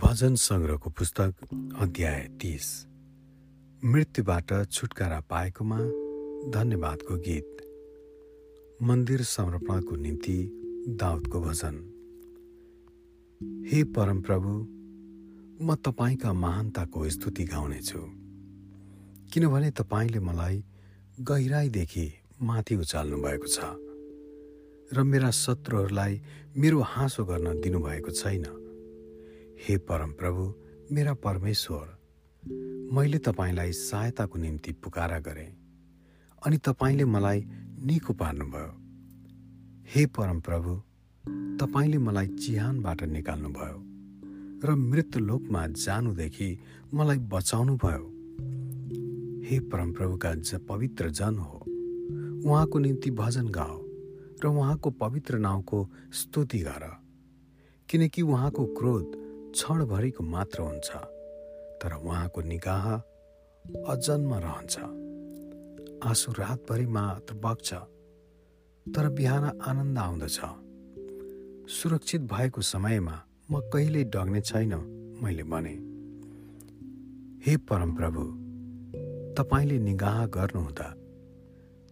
भजन सङ्ग्रहको पुस्तक अध्याय तिस। मृत्युबाट छुटकारा पाएकोमा धन्यवादको गीत। मन्दिर समर्पणको निम्ति दाउदको भजन। हे परमप्रभु म तपाईँका महानताको स्तुति गाउनेछु। किनभने तपाईँले मलाई गहिराईदेखि माथि उचाल्नु भएको छ र मेरा शत्रुहरूलाई मेरो हाँसो गर्न दिनुभएको छैन। हे परमप्रभु मेरा परमेश्वर मैले तपाईँलाई सहायताको निम्ति पुकारा गरेँ अनि तपाईँले मलाई निको पार्नुभयो हे परमप्रभु तपाईँले मलाई चिहानबाट निकाल्नुभयो र मृत्युलोकमा जानुदेखि मलाई बचाउनु भयो हे परमप्रभुका ज पवित्र जन हो उहाँको निम्ति भजन गाओ र उहाँको पवित्र नाउँको स्तुति गर किनकि उहाँको क्रोध क्षणभरिको मात्र हुन्छ तर उहाँको निगाह अजन्म रहन्छ। आँसु रातभरि मात्र बग्छ तर बिहान आनन्द आउँदछ। सुरक्षित भएको समयमा म कहिल्यै डग्ने छैन मैले भने। हे परमप्रभु तपाईँले निगाह गर्नुहुँदा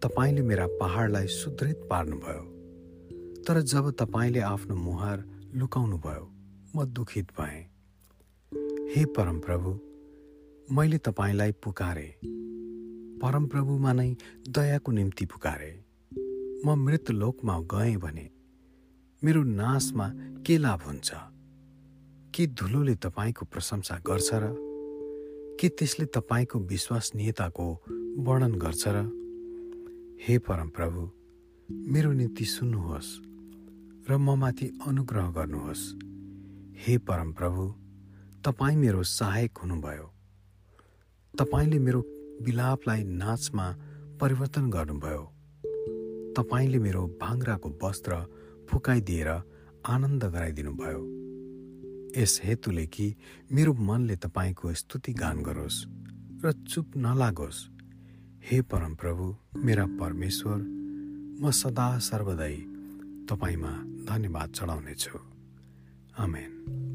तपाईँले मेरा पहाडलाई सुदृढ पार्नुभयो। तर जब तपाईँले आफ्नो मुहार लुकाउनुभयो म दुखित भएँ। हे परमप्रभु मैले तपाईँलाई पुकारे। परमप्रभुमा नै दयाको निम्ति पुकारे। म मृत्युलोकमा गएँ भने मेरो नाशमा के लाभ हुन्छ? के धुलोले तपाईँको प्रशंसा गर्छ र के त्यसले तपाईँको विश्वसनीयताको वर्णन गर्छ र? हे परमप्रभु मेरो निम्ति सुन्नुहोस् र म माथि अनुग्रह गर्नुहोस्। हे परमप्रभु तपाईँ मेरो सहायक हुनुभयो। तपाईँले मेरो विलापलाई नाचमा परिवर्तन गर्नुभयो। तपाईँले मेरो भाङ्राको वस्त्र फुकाइदिएर आनन्द गराइदिनुभयो। यस हेतुले कि मेरो मनले तपाईँको स्तुति गान गरोस् र चुप नलागोस्। हे परमप्रभु मेरा परमेश्वर म सदा सर्वदै तपाईँमा धन्यवाद चढाउनेछु। Amen.